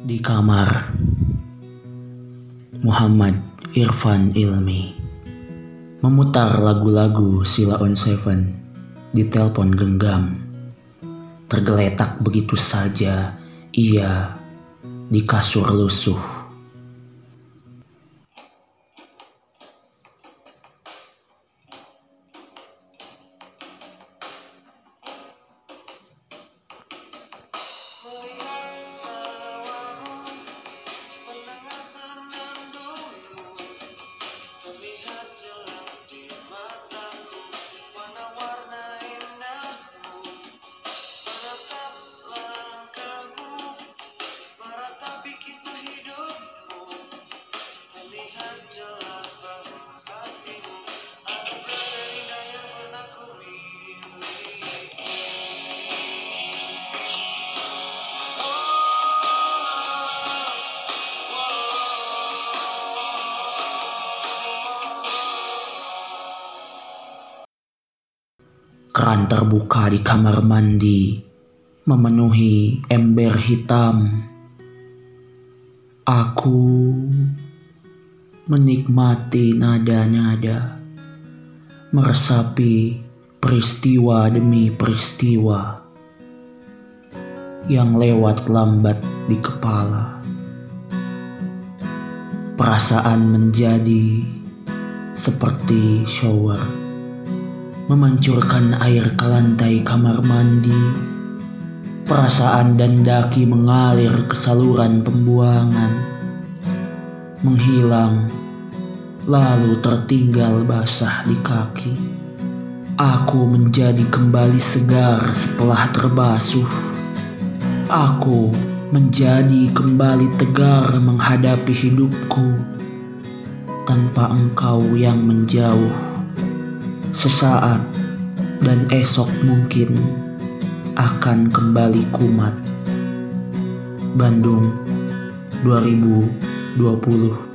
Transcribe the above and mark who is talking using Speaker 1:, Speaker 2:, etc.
Speaker 1: Di kamar. Muhammad Irfan Ilmi Memutar lagu-lagu Sila on Seven di telepon genggam. Tergeletak begitu saja ia di kasur lusuh Keran terbuka di kamar mandi memenuhi ember hitam. Aku menikmati nada-nada, meresapi peristiwa demi peristiwa yang lewat lambat di kepala. Perasaan menjadi seperti shower memancurkan air ke lantai kamar mandi. Perasaan dan daki mengalir ke saluran pembuangan, menghilang, lalu tertinggal basah di kaki. Aku menjadi kembali segar setelah terbasuh. Aku menjadi kembali tegar menghadapi hidupku tanpa engkau yang menjauh sesaat dan esok mungkin akan kembali kumat. Bandung 2020